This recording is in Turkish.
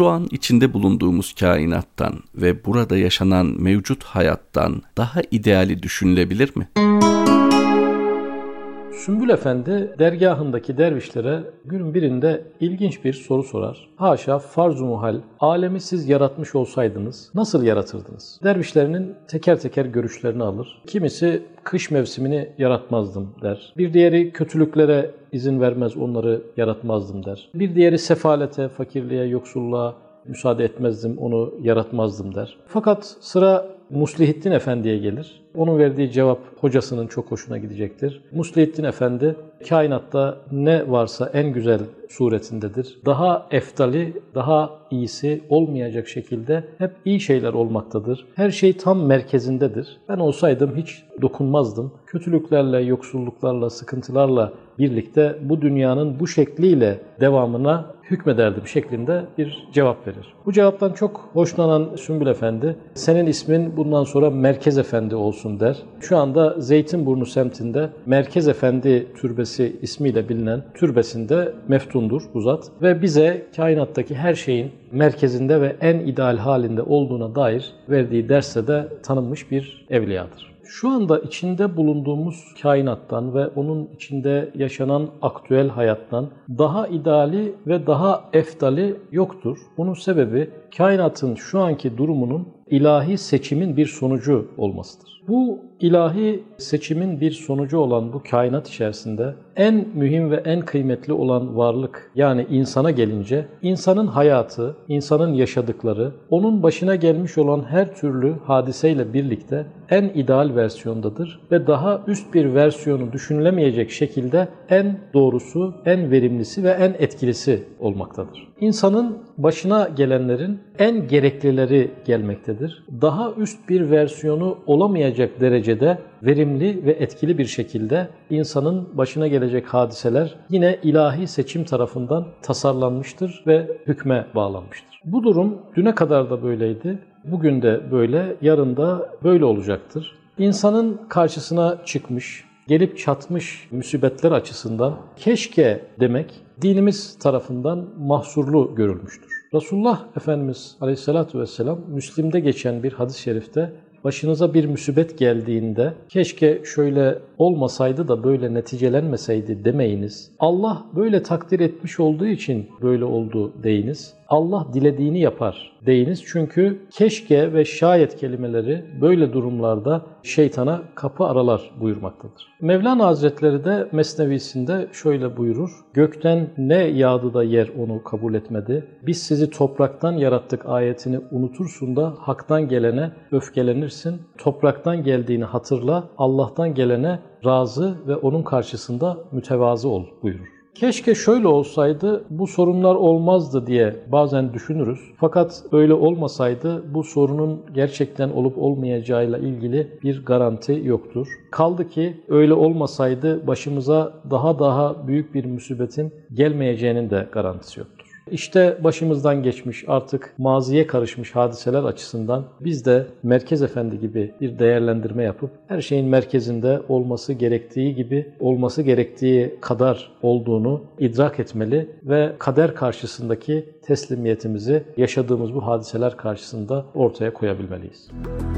şu an içinde bulunduğumuz kainattan ve burada yaşanan mevcut hayattan daha ideali düşünülebilir mi? Sümbül Efendi dergahındaki dervişlere günün birinde ilginç bir soru sorar. Haşa farz muhal, alemi siz yaratmış olsaydınız nasıl yaratırdınız? Dervişlerinin teker teker görüşlerini alır. Kimisi kış mevsimini yaratmazdım der. Bir diğeri kötülüklere izin vermez onları yaratmazdım der. Bir diğeri sefalete, fakirliğe, yoksulluğa müsaade etmezdim, onu yaratmazdım der. Fakat sıra Muslihittin Efendi'ye gelir. Onun verdiği cevap hocasının çok hoşuna gidecektir. Muslihittin Efendi kainatta ne varsa en güzel suretindedir. Daha eftali, daha iyisi olmayacak şekilde hep iyi şeyler olmaktadır. Her şey tam merkezindedir. Ben olsaydım hiç dokunmazdım. Kötülüklerle, yoksulluklarla, sıkıntılarla birlikte bu dünyanın bu şekliyle devamına hükmederdim şeklinde bir cevap verir. Bu cevaptan çok hoşlanan Sümbül Efendi, senin ismin bundan sonra Merkez Efendi olsun der. Şu anda Zeytinburnu semtinde Merkez Efendi Türbesi ismiyle bilinen türbesinde meftundur bu zat ve bize kainattaki her şeyin merkezinde ve en ideal halinde olduğuna dair verdiği derste de tanınmış bir evliyadır. Şu anda içinde bulunduğumuz kainattan ve onun içinde yaşanan aktüel hayattan daha ideali ve daha eftali yoktur. Bunun sebebi kainatın şu anki durumunun ilahi seçimin bir sonucu olmasıdır. Bu ilahi seçimin bir sonucu olan bu kainat içerisinde en mühim ve en kıymetli olan varlık yani insana gelince insanın hayatı, insanın yaşadıkları, onun başına gelmiş olan her türlü hadiseyle birlikte en ideal versiyondadır ve daha üst bir versiyonu düşünülemeyecek şekilde en doğrusu, en verimlisi ve en etkilisi olmaktadır. İnsanın başına gelenlerin en gereklileri gelmektedir. Daha üst bir versiyonu olamayacak derecede verimli ve etkili bir şekilde insanın başına gelecek hadiseler yine ilahi seçim tarafından tasarlanmıştır ve hükme bağlanmıştır. Bu durum düne kadar da böyleydi. Bugün de böyle, yarın da böyle olacaktır. İnsanın karşısına çıkmış, gelip çatmış musibetler açısından keşke demek dinimiz tarafından mahsurlu görülmüştür. Resulullah Efendimiz Aleyhisselatü Vesselam Müslim'de geçen bir hadis-i şerifte başınıza bir musibet geldiğinde keşke şöyle olmasaydı da böyle neticelenmeseydi demeyiniz. Allah böyle takdir etmiş olduğu için böyle oldu deyiniz. Allah dilediğini yapar deyiniz. Çünkü keşke ve şayet kelimeleri böyle durumlarda şeytana kapı aralar buyurmaktadır. Mevlana Hazretleri de Mesnevisinde şöyle buyurur. Gökten ne yağdı da yer onu kabul etmedi. Biz sizi topraktan yarattık ayetini unutursun da haktan gelene öfkelenirsin. Topraktan geldiğini hatırla, Allah'tan gelene razı ve onun karşısında mütevazı ol buyurur. Keşke şöyle olsaydı bu sorunlar olmazdı diye bazen düşünürüz. Fakat öyle olmasaydı bu sorunun gerçekten olup olmayacağıyla ilgili bir garanti yoktur. Kaldı ki öyle olmasaydı başımıza daha daha büyük bir musibetin gelmeyeceğinin de garantisi yoktur. İşte başımızdan geçmiş artık maziye karışmış hadiseler açısından biz de Merkez Efendi gibi bir değerlendirme yapıp her şeyin merkezinde olması gerektiği gibi olması gerektiği kadar olduğunu idrak etmeli ve kader karşısındaki teslimiyetimizi yaşadığımız bu hadiseler karşısında ortaya koyabilmeliyiz. Müzik